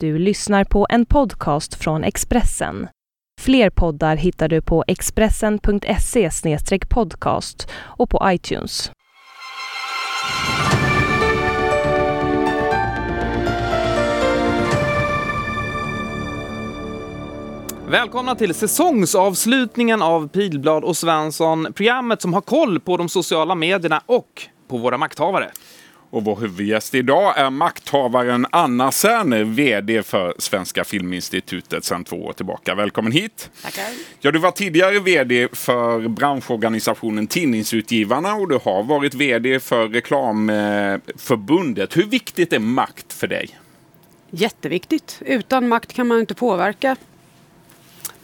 Du lyssnar på en podcast från Expressen. Fler poddar hittar du på expressen.se podcast och på iTunes. Välkomna till säsongsavslutningen av Pilblad och Svensson, programmet som har koll på de sociala medierna och på våra makthavare. Och vår huvudgäst idag är makthavaren Anna Serner, VD för Svenska Filminstitutet sedan två år tillbaka. Välkommen hit! Tackar! Ja, du var tidigare VD för branschorganisationen Tidningsutgivarna och du har varit VD för Reklamförbundet. Hur viktigt är makt för dig? Jätteviktigt. Utan makt kan man inte påverka.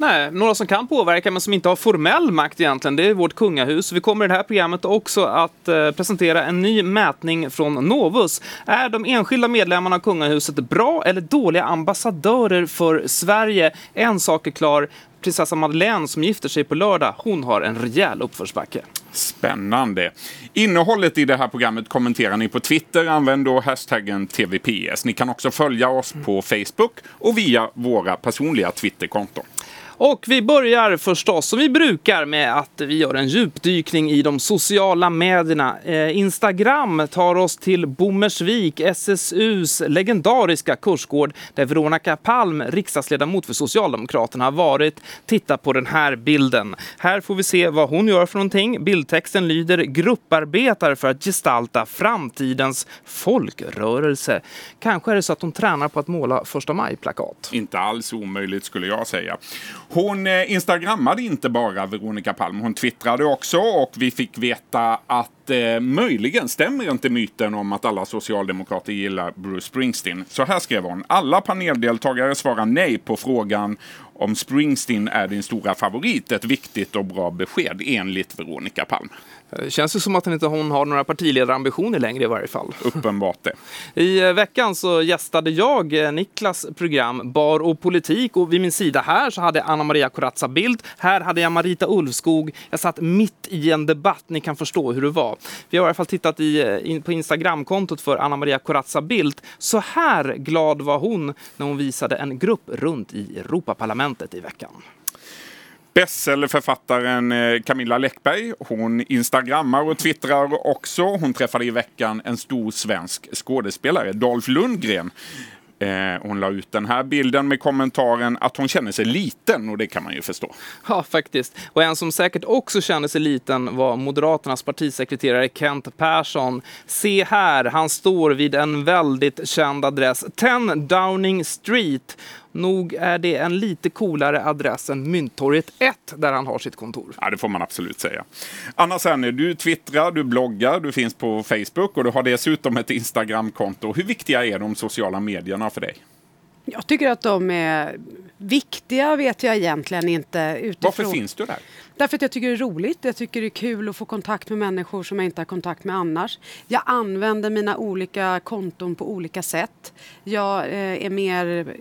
Nej, några som kan påverka men som inte har formell makt egentligen, det är vårt kungahus. Vi kommer i det här programmet också att eh, presentera en ny mätning från Novus. Är de enskilda medlemmarna av kungahuset bra eller dåliga ambassadörer för Sverige? En sak är klar, prinsessa Madeleine som gifter sig på lördag, hon har en rejäl uppförsbacke. Spännande. Innehållet i det här programmet kommenterar ni på Twitter. Använd då hashtaggen TVPS. Ni kan också följa oss på Facebook och via våra personliga Twitterkonton. Och vi börjar förstås som vi brukar med att vi gör en djupdykning i de sociala medierna. Eh, Instagram tar oss till Bommersvik, SSUs legendariska kursgård där Veronica Palm, riksdagsledamot för Socialdemokraterna, har varit. Titta på den här bilden. Här får vi se vad hon gör för någonting. Bildtexten lyder grupparbetar för att gestalta framtidens folkrörelse. Kanske är det så att hon tränar på att måla första maj-plakat. Inte alls omöjligt skulle jag säga. Hon eh, instagrammade inte bara Veronica Palm, hon twittrade också och vi fick veta att eh, möjligen stämmer inte myten om att alla socialdemokrater gillar Bruce Springsteen. Så här skrev hon. Alla paneldeltagare svarar nej på frågan om Springsteen är din stora favorit. Ett viktigt och bra besked enligt Veronica Palm. Det känns ju som att hon inte har några partiledarambitioner längre i varje fall. Uppenbart det. I eh, veckan så gästade jag eh, Niklas program Bar och politik och vid min sida här så hade Anna Maria Corazza Bildt. Här hade jag Marita Ulvskog. Jag satt mitt i en debatt. Ni kan förstå hur det var. Vi har i alla fall tittat i, eh, in på Instagramkontot för Anna Maria Corazza Bildt. Så här glad var hon när hon visade en grupp runt i Europaparlamentet i veckan. Bestsellerförfattaren Camilla Läckberg. Hon instagrammar och twittrar också. Hon träffade i veckan en stor svensk skådespelare, Dolph Lundgren. Hon la ut den här bilden med kommentaren att hon känner sig liten och det kan man ju förstå. Ja, faktiskt. Och en som säkert också känner sig liten var Moderaternas partisekreterare Kent Persson. Se här, han står vid en väldigt känd adress, 10 Downing Street. Nog är det en lite coolare adress än Mynttorget 1 där han har sitt kontor. Ja, det får man absolut säga. Anna Serner, du twittrar, du bloggar, du finns på Facebook och du har dessutom ett Instagramkonto. Hur viktiga är de sociala medierna för dig? Jag tycker att de är viktiga vet jag egentligen inte. Utifrån. Varför finns du där? Därför att jag tycker det är roligt. Jag tycker det är kul att få kontakt med människor som jag inte har kontakt med annars. Jag använder mina olika konton på olika sätt. Jag eh, är mer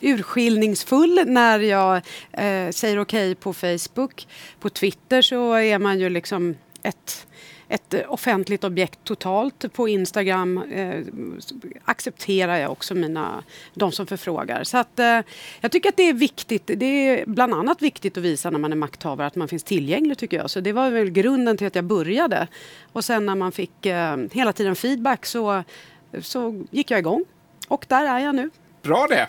urskiljningsfull när jag eh, säger okej okay på Facebook. På Twitter så är man ju liksom ett ett eh, offentligt objekt totalt. På Instagram eh, accepterar jag också mina, de som förfrågar. Så att, eh, jag tycker att det är viktigt. Det är bland annat viktigt att visa när man är makthavare att man finns tillgänglig tycker jag. Så det var väl grunden till att jag började. Och sen när man fick eh, hela tiden feedback så, så gick jag igång. Och där är jag nu. Bra det!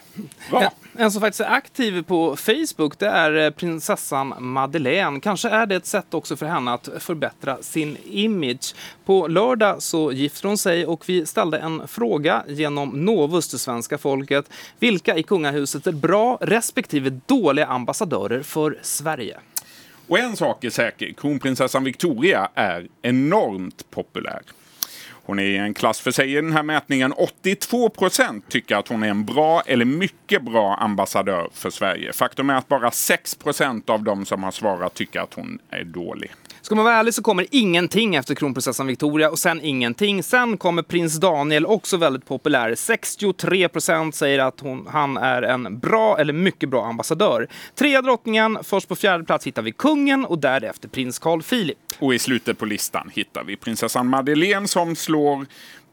Bra. En som faktiskt är aktiv på Facebook det är eh, prinsessan Madeleine. Kanske är det ett sätt också för henne att förbättra sin image. På lördag så gifter hon sig och vi ställde en fråga genom Novus till svenska folket. Vilka i kungahuset är bra respektive dåliga ambassadörer för Sverige? Och en sak är säker, kronprinsessan Victoria är enormt populär. Hon är i en klass för sig i den här mätningen. 82 procent tycker att hon är en bra eller mycket bra ambassadör för Sverige. Faktum är att bara 6 procent av de som har svarat tycker att hon är dålig. Ska man vara ärlig så kommer ingenting efter kronprinsessan Victoria och sen ingenting. Sen kommer prins Daniel, också väldigt populär. 63 procent säger att hon, han är en bra eller mycket bra ambassadör. Trea drottningen, först på fjärde plats hittar vi kungen och därefter prins Carl Philip. Och i slutet på listan hittar vi prinsessan Madeleine som slår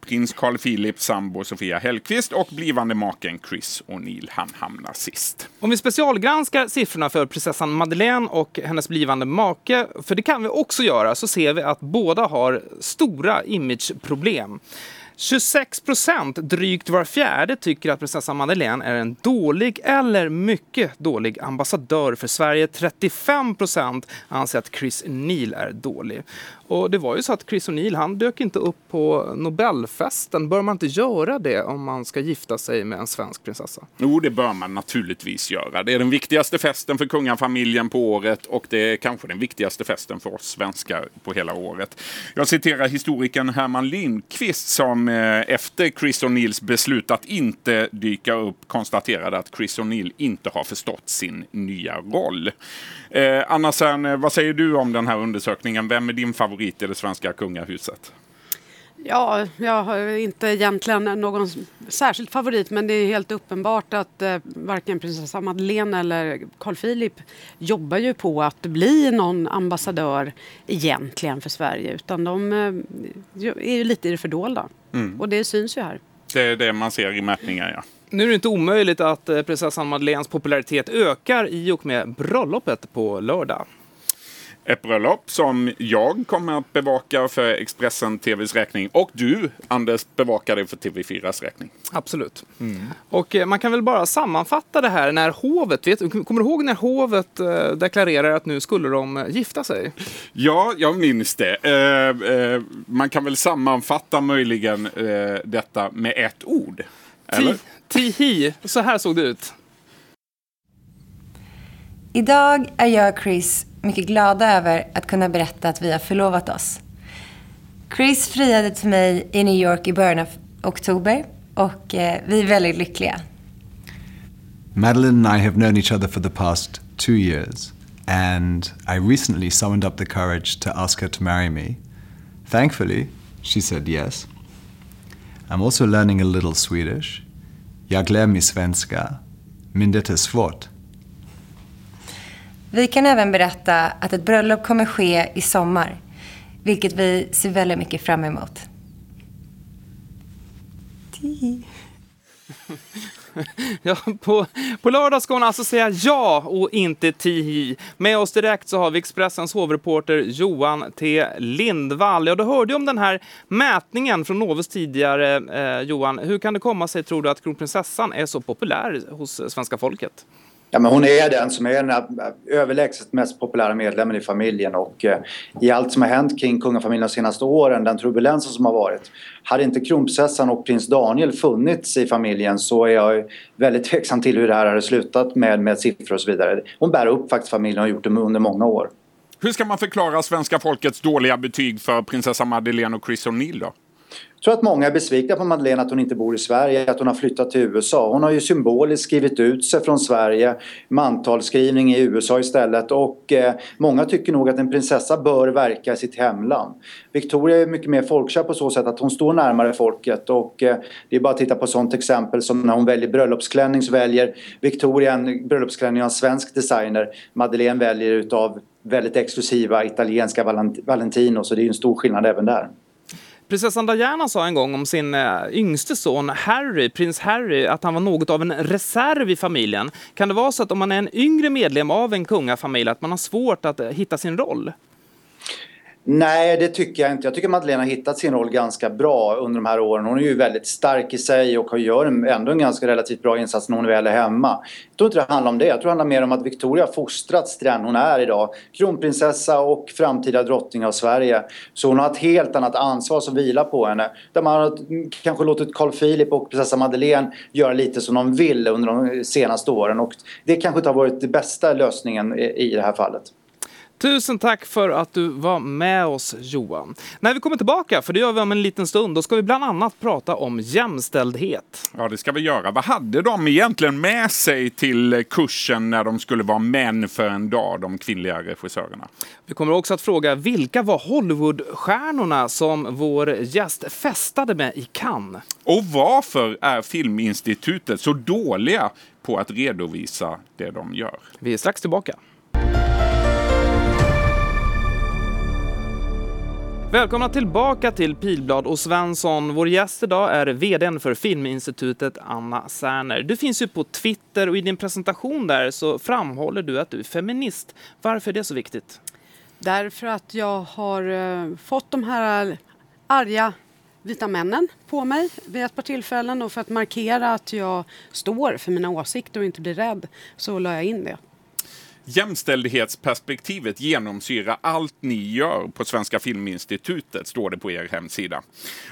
prins Carl Philip, sambo Sofia Hellqvist och blivande maken Chris O'Neill. Han hamnar sist. Om vi specialgranskar siffrorna för prinsessan Madeleine och hennes blivande make, för det kan vi också göra, så ser vi att båda har stora imageproblem. 26 procent, drygt var fjärde, tycker att prinsessan Madeleine är en dålig eller mycket dålig ambassadör för Sverige. 35 procent anser att Chris Neal är dålig. Och det var ju så att Chris O'Neill, han dök inte upp på Nobelfesten. Bör man inte göra det om man ska gifta sig med en svensk prinsessa? Jo, det bör man naturligtvis göra. Det är den viktigaste festen för kungafamiljen på året och det är kanske den viktigaste festen för oss svenskar på hela året. Jag citerar historikern Herman Lindqvist som eh, efter Chris O'Neills beslut att inte dyka upp konstaterade att Chris O'Neill inte har förstått sin nya roll. Eh, Anna Sern, eh, vad säger du om den här undersökningen? Vem är din favorit i det svenska kungahuset? Ja, jag har inte egentligen någon särskild favorit men det är helt uppenbart att eh, varken prinsessa Madeleine eller Carl Philip jobbar ju på att bli någon ambassadör egentligen för Sverige utan de eh, är ju lite i det fördolda. Mm. Och det syns ju här. Det är det man ser i mätningar, ja. Nu är det inte omöjligt att eh, prinsessan Madeleines popularitet ökar i och med bröllopet på lördag. Ett bröllop som jag kommer att bevaka för Expressen TVs räkning och du, Anders, bevakar det för TV4s räkning. Absolut. Mm. Och eh, man kan väl bara sammanfatta det här när hovet, vet, kommer du ihåg när hovet eh, deklarerar att nu skulle de gifta sig? Ja, jag minns det. Eh, eh, man kan väl sammanfatta möjligen eh, detta med ett ord. Eller? Tihi, så här såg det ut. Idag är jag Chris mycket glada över att kunna berätta att vi har förlovat oss. Chris friade till mig i New York i början av oktober och eh, vi är väldigt lyckliga. Madeline and I have known each other for the past two years and I recently summoned up the courage to ask her to marry me. Thankfully, she said yes. I'm also learning a little Swedish. Jag lär mig svenska, men det är svårt. Vi kan även berätta att ett bröllop kommer ske i sommar, vilket vi ser väldigt mycket fram emot. Ja, på, på lördag ska hon alltså säga ja och inte tihi. Med oss direkt så har vi Expressens hovreporter Johan T Lindvall. Ja, du hörde ju om den här mätningen från Novus tidigare, eh, Johan. Hur kan det komma sig, tror du, att kronprinsessan är så populär hos svenska folket? Ja, men hon är den som är den äh, överlägset mest populära medlemmen i familjen och eh, i allt som har hänt kring kungafamiljen de senaste åren, den turbulensen som har varit. Hade inte kronprinsessan och prins Daniel funnits i familjen så är jag väldigt tveksam till hur det här hade slutat med, med siffror och så vidare. Hon bär upp faktiskt familjen och har gjort det under många år. Hur ska man förklara svenska folkets dåliga betyg för prinsessa Madeleine och Chris O'Neill då? Jag tror att många är besvikna på Madeleine att hon inte bor i Sverige, att hon har flyttat till USA. Hon har ju symboliskt skrivit ut sig från Sverige, mantalsskrivning i USA istället och eh, många tycker nog att en prinsessa bör verka i sitt hemland. Victoria är mycket mer folkkär på så sätt att hon står närmare folket och eh, det är bara att titta på sånt exempel som när hon väljer bröllopsklänning så väljer Victoria en bröllopsklänning av en svensk designer. Madeleine väljer utav väldigt exklusiva italienska Valentino så det är ju en stor skillnad även där. Prinsessan Diana sa en gång om sin eh, yngste son Harry, prins Harry, att han var något av en reserv i familjen. Kan det vara så att om man är en yngre medlem av en kungafamilj att man har svårt att eh, hitta sin roll? Nej, det tycker jag inte. Jag tycker Madeleine har hittat sin roll ganska bra under de här åren. Hon är ju väldigt stark i sig och gör ändå en ganska relativt bra insats när hon väl är hemma. Jag tror inte det handlar om det. Jag tror det handlar mer om att Victoria fostrats till den hon är idag. Kronprinsessa och framtida drottning av Sverige. Så hon har ett helt annat ansvar som vilar på henne. Där man har kanske låtit Carl Philip och prinsessa Madeleine göra lite som de vill under de senaste åren. Och det kanske inte har varit den bästa lösningen i det här fallet. Tusen tack för att du var med oss Johan. När vi kommer tillbaka, för det gör vi om en liten stund, då ska vi bland annat prata om jämställdhet. Ja, det ska vi göra. Vad hade de egentligen med sig till kursen när de skulle vara män för en dag, de kvinnliga regissörerna? Vi kommer också att fråga vilka var Hollywoodstjärnorna som vår gäst festade med i Cannes? Och varför är Filminstitutet så dåliga på att redovisa det de gör? Vi är strax tillbaka. Välkomna tillbaka till Pilblad och Svensson. Vår gäst idag är vdn för Filminstitutet, Anna Särner. Du finns ju på Twitter och i din presentation där så framhåller du att du är feminist. Varför är det så viktigt? Därför att jag har eh, fått de här arga vita männen på mig vid ett par tillfällen och för att markera att jag står för mina åsikter och inte blir rädd så la jag in det. Jämställdhetsperspektivet genomsyrar allt ni gör på Svenska Filminstitutet, står det på er hemsida.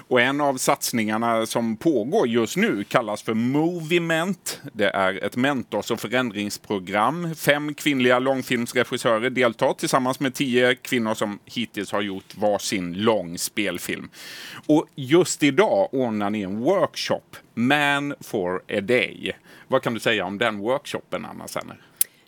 Och en av satsningarna som pågår just nu kallas för Movement. Det är ett mentors och förändringsprogram. Fem kvinnliga långfilmsregissörer deltar tillsammans med tio kvinnor som hittills har gjort varsin lång spelfilm. Och just idag ordnar ni en workshop, Man for a Day. Vad kan du säga om den workshopen, Anna Senner?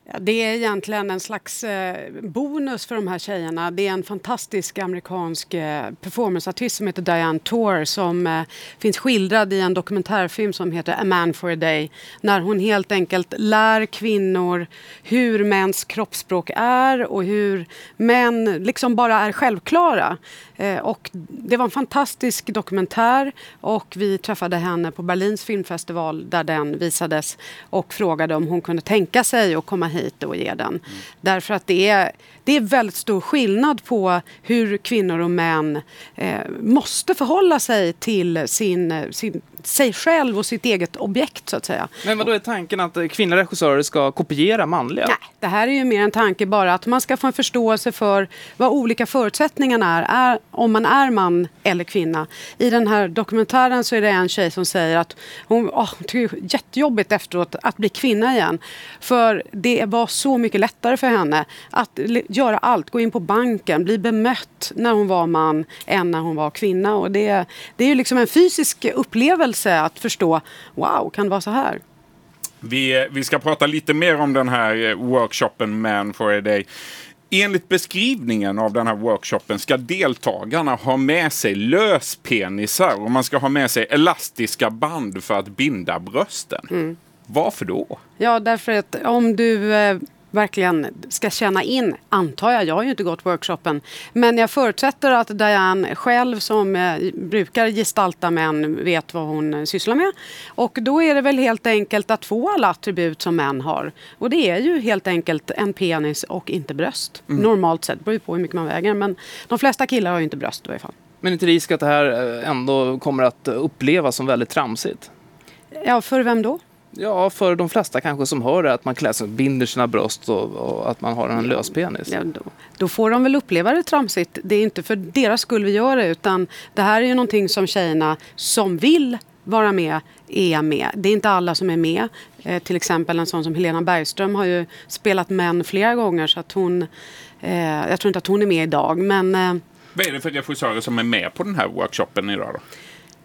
Ja, det är egentligen en slags eh, bonus för de här tjejerna. Det är en fantastisk amerikansk eh, performanceartist som heter Diane Tor som eh, finns skildrad i en dokumentärfilm som heter A man for a day. När hon helt enkelt lär kvinnor hur mäns kroppsspråk är och hur män liksom bara är självklara. Eh, och det var en fantastisk dokumentär och vi träffade henne på Berlins filmfestival där den visades och frågade om hon kunde tänka sig att komma hit och ge den. Mm. Därför att det är, det är väldigt stor skillnad på hur kvinnor och män eh, måste förhålla sig till sin, sin sig själv och sitt eget objekt så att säga. Men vad då är tanken att kvinnliga regissörer ska kopiera manliga? Nej, det här är ju mer en tanke bara att man ska få en förståelse för vad olika förutsättningarna är, är om man är man eller kvinna. I den här dokumentären så är det en tjej som säger att hon oh, tycker det är jättejobbigt efteråt att bli kvinna igen. För det var så mycket lättare för henne att göra allt, gå in på banken, bli bemött när hon var man än när hon var kvinna. Och det, det är ju liksom en fysisk upplevelse att förstå, wow, kan det vara så här? Vi, vi ska prata lite mer om den här eh, workshopen Man for a Day. Enligt beskrivningen av den här workshopen ska deltagarna ha med sig löspenisar och man ska ha med sig elastiska band för att binda brösten. Mm. Varför då? Ja, därför att om du eh, verkligen ska känna in, antar jag, jag har ju inte gått workshopen, men jag förutsätter att Diane själv som eh, brukar gestalta män vet vad hon sysslar med. Och då är det väl helt enkelt att få alla attribut som män har. Och det är ju helt enkelt en penis och inte bröst. Mm. Normalt sett, det beror ju på hur mycket man väger, men de flesta killar har ju inte bröst i varje fall. Men inte risk att det här eh, ändå kommer att upplevas som väldigt tramsigt? Ja, för vem då? Ja, för de flesta kanske som hör det, att man klär sig, binder sina bröst och, och att man har en ja, löspenis. Ja, då, då, får de väl uppleva det tramsigt. Det är inte för deras skull vi gör det, utan det här är ju någonting som tjejerna som vill vara med är med. Det är inte alla som är med. Eh, till exempel en sån som Helena Bergström har ju spelat män flera gånger så att hon, eh, jag tror inte att hon är med idag men eh, vad är det för regissörer som är med på den här workshopen idag då?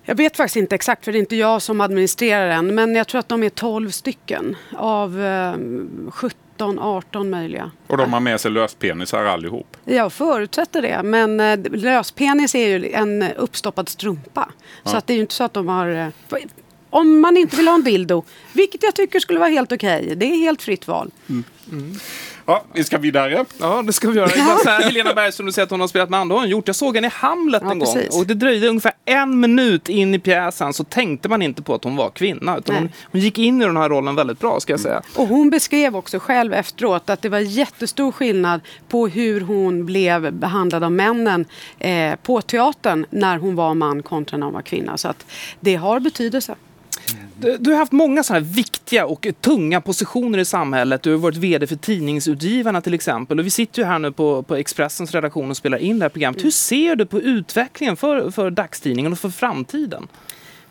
Jag vet faktiskt inte exakt för det är inte jag som administrerar den. Men jag tror att de är 12 stycken av eh, 17, 18 möjliga. Och de har med sig löspenisar allihop? Jag förutsätter det. Men eh, löspenis är ju en uppstoppad strumpa. Ja. Så att det är ju inte så att de har... Eh, om man inte vill ha en dildo, vilket jag tycker skulle vara helt okej. Okay. Det är helt fritt val. Mm. Mm. Ja, vi ska vidare. Ja, det ska vi göra. Så här, Helena Bergström, du säger att hon har spelat med andra. Har hon gjort. Jag såg henne i Hamlet ja, en gång. Och det dröjde ungefär en minut in i pjäsen så tänkte man inte på att hon var kvinna. Utan hon, hon, gick in i den här rollen väldigt bra, ska jag säga. Och hon beskrev också själv efteråt att det var jättestor skillnad på hur hon blev behandlad av männen eh, på teatern när hon var man kontra när hon var kvinna. Så att det har betydelse. Du, har haft många sådana här viktiga och tunga positioner i samhället. Du har varit VD för Tidningsutgivarna till exempel. Och vi sitter ju här nu på, på Expressens redaktion och spelar in det här programmet. Hur ser du på utvecklingen för, för dagstidningen och för framtiden?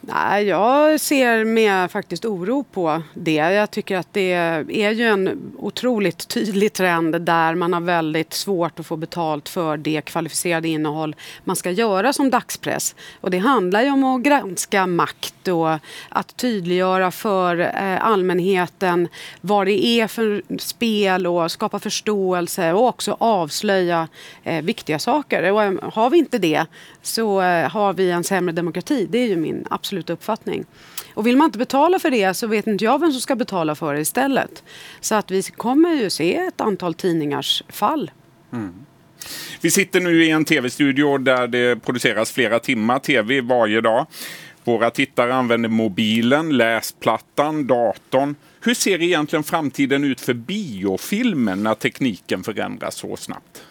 Nej, jag ser med faktiskt oro på det. Jag tycker att det är ju en otroligt tydlig trend där man har väldigt svårt att få betalt för det kvalificerade innehåll man ska göra som dagspress. Och det handlar ju om att granska makt och att tydliggöra för eh, allmänheten vad det är för spel och skapa förståelse och också avslöja eh, viktiga saker. Och eh, har vi inte det så har vi en sämre demokrati. Det är ju min absolut absoluta uppfattning. Och vill man inte betala för det så vet inte jag vem som ska betala för det istället. Så att vi kommer ju se ett antal tidningars fall. Mm. Vi sitter nu i en tv-studio där det produceras flera timmar tv varje dag. Våra tittare använder mobilen, läsplattan, datorn. Hur ser egentligen framtiden ut för biofilmen när tekniken förändras så snabbt?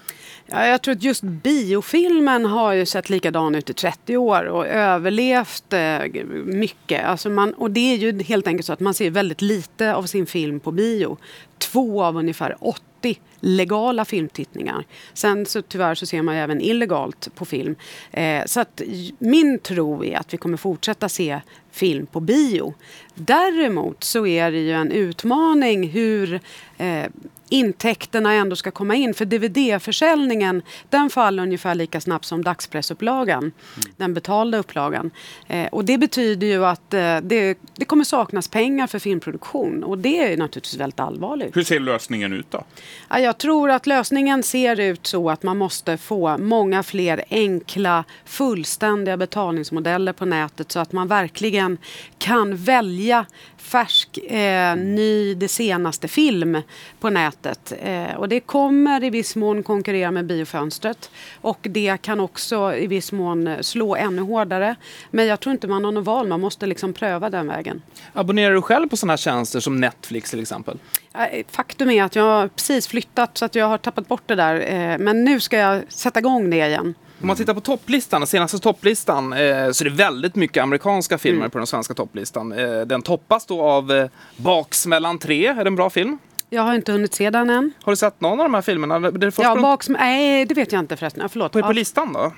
Ja, jag tror att just biofilmen har ju sett likadan ut i 30 år och överlevt eh, mycket. Alltså man, och det är ju helt enkelt så att man ser väldigt lite av sin film på bio. Två av ungefär 80 legala filmtittningar. Sen så tyvärr så ser man ju även illegalt på film. Eh, så att min tro är att vi kommer fortsätta se film på bio. Däremot så är det ju en utmaning hur eh, intäkterna ändå ska komma in. För DVD-försäljningen den faller ungefär lika snabbt som dagspressupplagan. Mm. Den betalda upplagan. Eh, och det betyder ju att eh, det, det kommer saknas pengar för filmproduktion. Och det är naturligtvis väldigt allvarligt. Hur ser lösningen ut då? Ja, jag tror att lösningen ser ut så att man måste få många fler enkla, fullständiga betalningsmodeller på nätet så att man verkligen kan välja färsk, eh, ny, det senaste film på nätet. Eh, och det kommer i viss mån konkurrera med biofönstret. Och det kan också i viss mån slå ännu hårdare. Men jag tror inte man har något val, man måste liksom pröva den vägen. Abonnerar du själv på sådana här tjänster som Netflix till exempel? Eh, faktum är att jag har precis flyttat så att jag har tappat bort det där. Eh, men nu ska jag sätta igång det igen. Om man tittar på topplistan, den senaste topplistan, eh, så är det väldigt mycket amerikanska filmer mm. på den svenska topplistan. Eh, den toppas då av eh, Baksmällan 3, är det en bra film? Jag har inte hunnit se den än. Har du sett någon av de här filmerna? Det ja, baks... Nej, det vet jag inte förresten. Ja, förlåt. På, på listan då?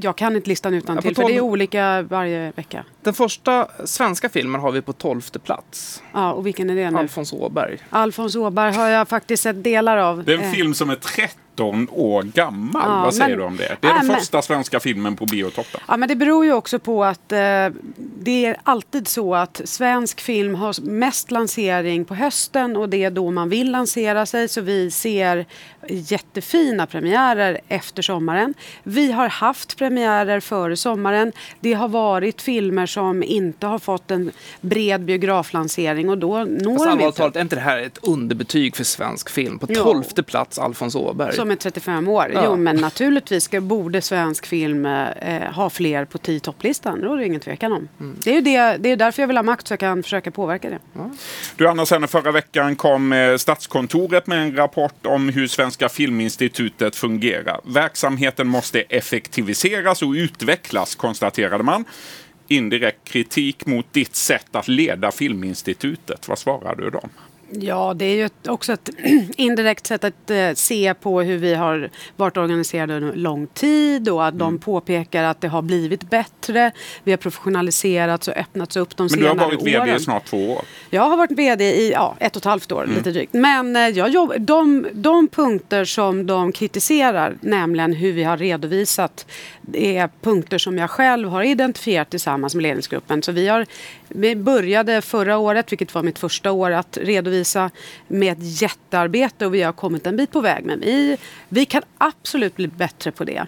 Jag kan inte listan utan ja, till, för det är olika varje vecka. Den första svenska filmen har vi på tolfte plats. Ja, och vilken är det nu? Alfons Åberg. Alfons Åberg har jag faktiskt sett delar av. Det är en eh. film som är 30 13 år gammal. Ja, Vad säger men, du om det? Det är ja, den första svenska filmen på biotoppen. Ja, men det beror ju också på att eh, det är alltid så att svensk film har mest lansering på hösten och det är då man vill lansera sig. Så vi ser jättefina premiärer efter sommaren. Vi har haft premiärer före sommaren. Det har varit filmer som inte har fått en bred biograflansering och då når alltså, de inte. Talat, är inte det här ett underbetyg för svensk film? På tolfte plats Alfons Åberg. Som är 35 år. Ja. Jo, men naturligtvis ska, borde svensk film eh, ha fler på 10 topplistan. Det råder ingen tvekan om. Mm. Det, är det, det är därför jag vill ha makt så jag kan försöka påverka det. Ja. Du Anna, sen förra veckan kom eh, Statskontoret med en rapport om hur Svenska Filminstitutet fungerar. Verksamheten måste effektiviseras och utvecklas, konstaterade man indirekt kritik mot ditt sätt att leda Filminstitutet. Vad svarar du dem? Ja, det är ju också ett indirekt sätt att eh, se på hur vi har varit organiserade under lång tid och att mm. de påpekar att det har blivit bättre. Vi har professionaliserats och öppnats upp de senare åren. Men du har varit VD i snart två år. Jag har varit VD i ja, ett och ett halvt år, mm. lite drygt. Men eh, jag jobb, de, de punkter som de kritiserar, nämligen hur vi har redovisat, är punkter som jag själv har identifierat tillsammans med ledningsgruppen. Så vi har vi började förra året, vilket var mitt första år, att redovisa med ett jättearbete och vi har kommit en bit på väg. Men vi, vi kan absolut bli bättre på det.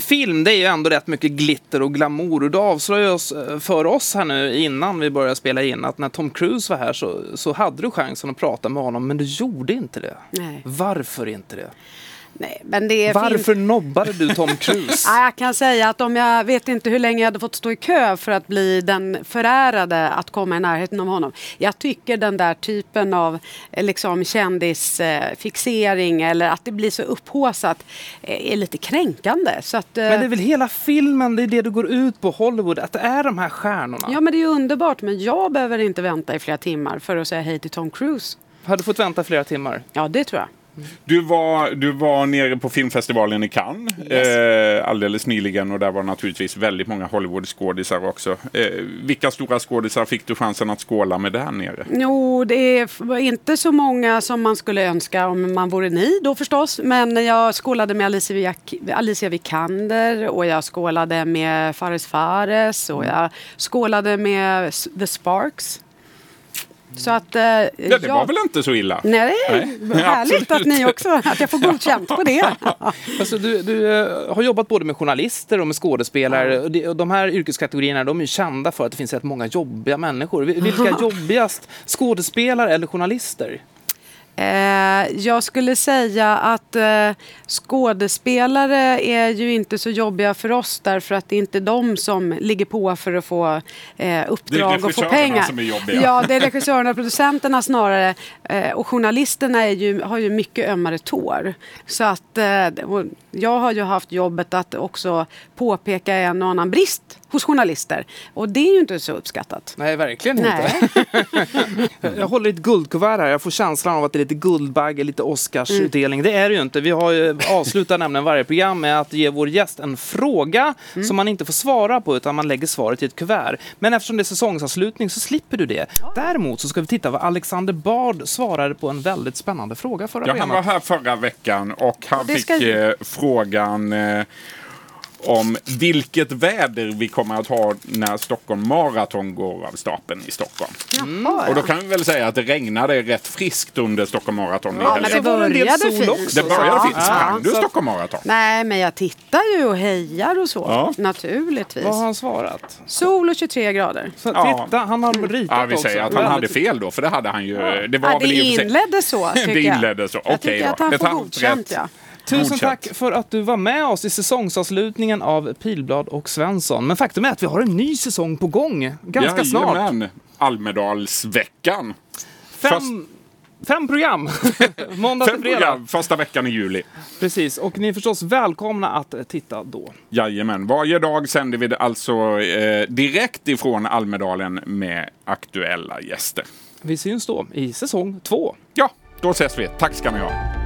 Film, det är ju ändå rätt mycket glitter och glamour. Och du avslöjade oss eh, för oss här nu innan vi började spela in att när Tom Cruise var här så, så hade du chansen att prata med honom, men du gjorde inte det. Nej. Varför inte det? Nej, men det Varför fin... nobbade du Tom Cruise? ja, jag kan säga att om jag vet inte hur länge jag hade fått stå i kö för att bli den förärade att komma i närheten av honom. Jag tycker den där typen av eh, liksom, kändisfixering eller att det blir så upphåsat eh, är lite kränkande. Så att, men det är väl hela filmen, det är det du går ut på Hollywood, att det är de här stjärnorna? Ja, men det är underbart. Men jag behöver inte vänta i flera timmar för att säga hej till Tom Cruise. Har du fått vänta flera timmar? Ja, det tror jag. Du var, du var nere på filmfestivalen i Cannes yes. eh, alldeles nyligen och där var naturligtvis väldigt många Hollywood-skådisar också. Eh, vilka stora skådisar fick du chansen att skåla med där nere? Jo, det var inte så många som man skulle önska om man vore ni då förstås. Men jag skålade med Alicia, Alicia Vikander och jag skålade med Fares Fares och jag skålade med The Sparks. Så att, eh, ja, det jag... var väl inte så illa? Nej, Nej. härligt att ni också, att jag får godkänt på det. alltså, du, du eh, har jobbat både med journalister och med skådespelare. Ja. De här yrkeskategorierna de är kända för att det finns rätt många jobbiga människor. Vilka är jobbigast, skådespelare eller journalister? Eh, jag skulle säga att eh, skådespelare är ju inte så jobbiga för oss därför att det är inte de som ligger på för att få eh, uppdrag och få regissörerna pengar. som är jobbiga. Ja, det är regissörerna och producenterna snarare. Eh, och journalisterna är ju, har ju mycket ömmare tår. Så att eh, jag har ju haft jobbet att också påpeka en och annan brist hos journalister. Och det är ju inte så uppskattat. Nej, verkligen inte. Nej. Jag håller i ett guldkuvert här. Jag får känslan av att det är lite Guldbagge, lite Oscarsutdelning. Det är det ju inte. Vi har ju avslutat nämligen varje program med att ge vår gäst en fråga som man inte får svara på utan man lägger svaret i ett kuvert. Men eftersom det är säsongsavslutning så slipper du det. Däremot så ska vi titta vad Alexander Bard svarade på en väldigt spännande fråga förra Ja, han var här förra veckan och han fick ska ju- eh, frågan eh, om vilket väder vi kommer att ha när Stockholm Marathon går av stapeln i Stockholm. Jaha, Och då ja. kan vi väl säga att det regnade rätt friskt under Stockholm Marathon i Ja, men det började fint. också. Det började Ja, fint. ja. Sprang du så Stockholm Marathon? Nej, men jag tittar ju och hejar och så. Ja. Naturligtvis. Vad har han svarat? Sol och 23 grader. Så, Ja. Titta, han har ritat Ja, vi också. säger att han hade fel då, för det hade han ju. Det var Ja, det inledde så, tycker Det jag. inledde så. Jag Okej tycker då. att han får godkänt, ja. Tusen Godkänt. tack för att du var med oss i säsongsavslutningen av Pilblad och Svensson. Men faktum är att vi har en ny säsong på gång ganska snart. Jajamän. Almedalsveckan. Fem, fem program, måndag Fem till fredag. program första veckan i juli. Precis, och ni är förstås välkomna att titta då. Jajamän, varje dag sänder vi alltså eh, direkt ifrån Almedalen med aktuella gäster. Vi syns då i säsong två. Ja, då ses vi. Tack ska ni ha.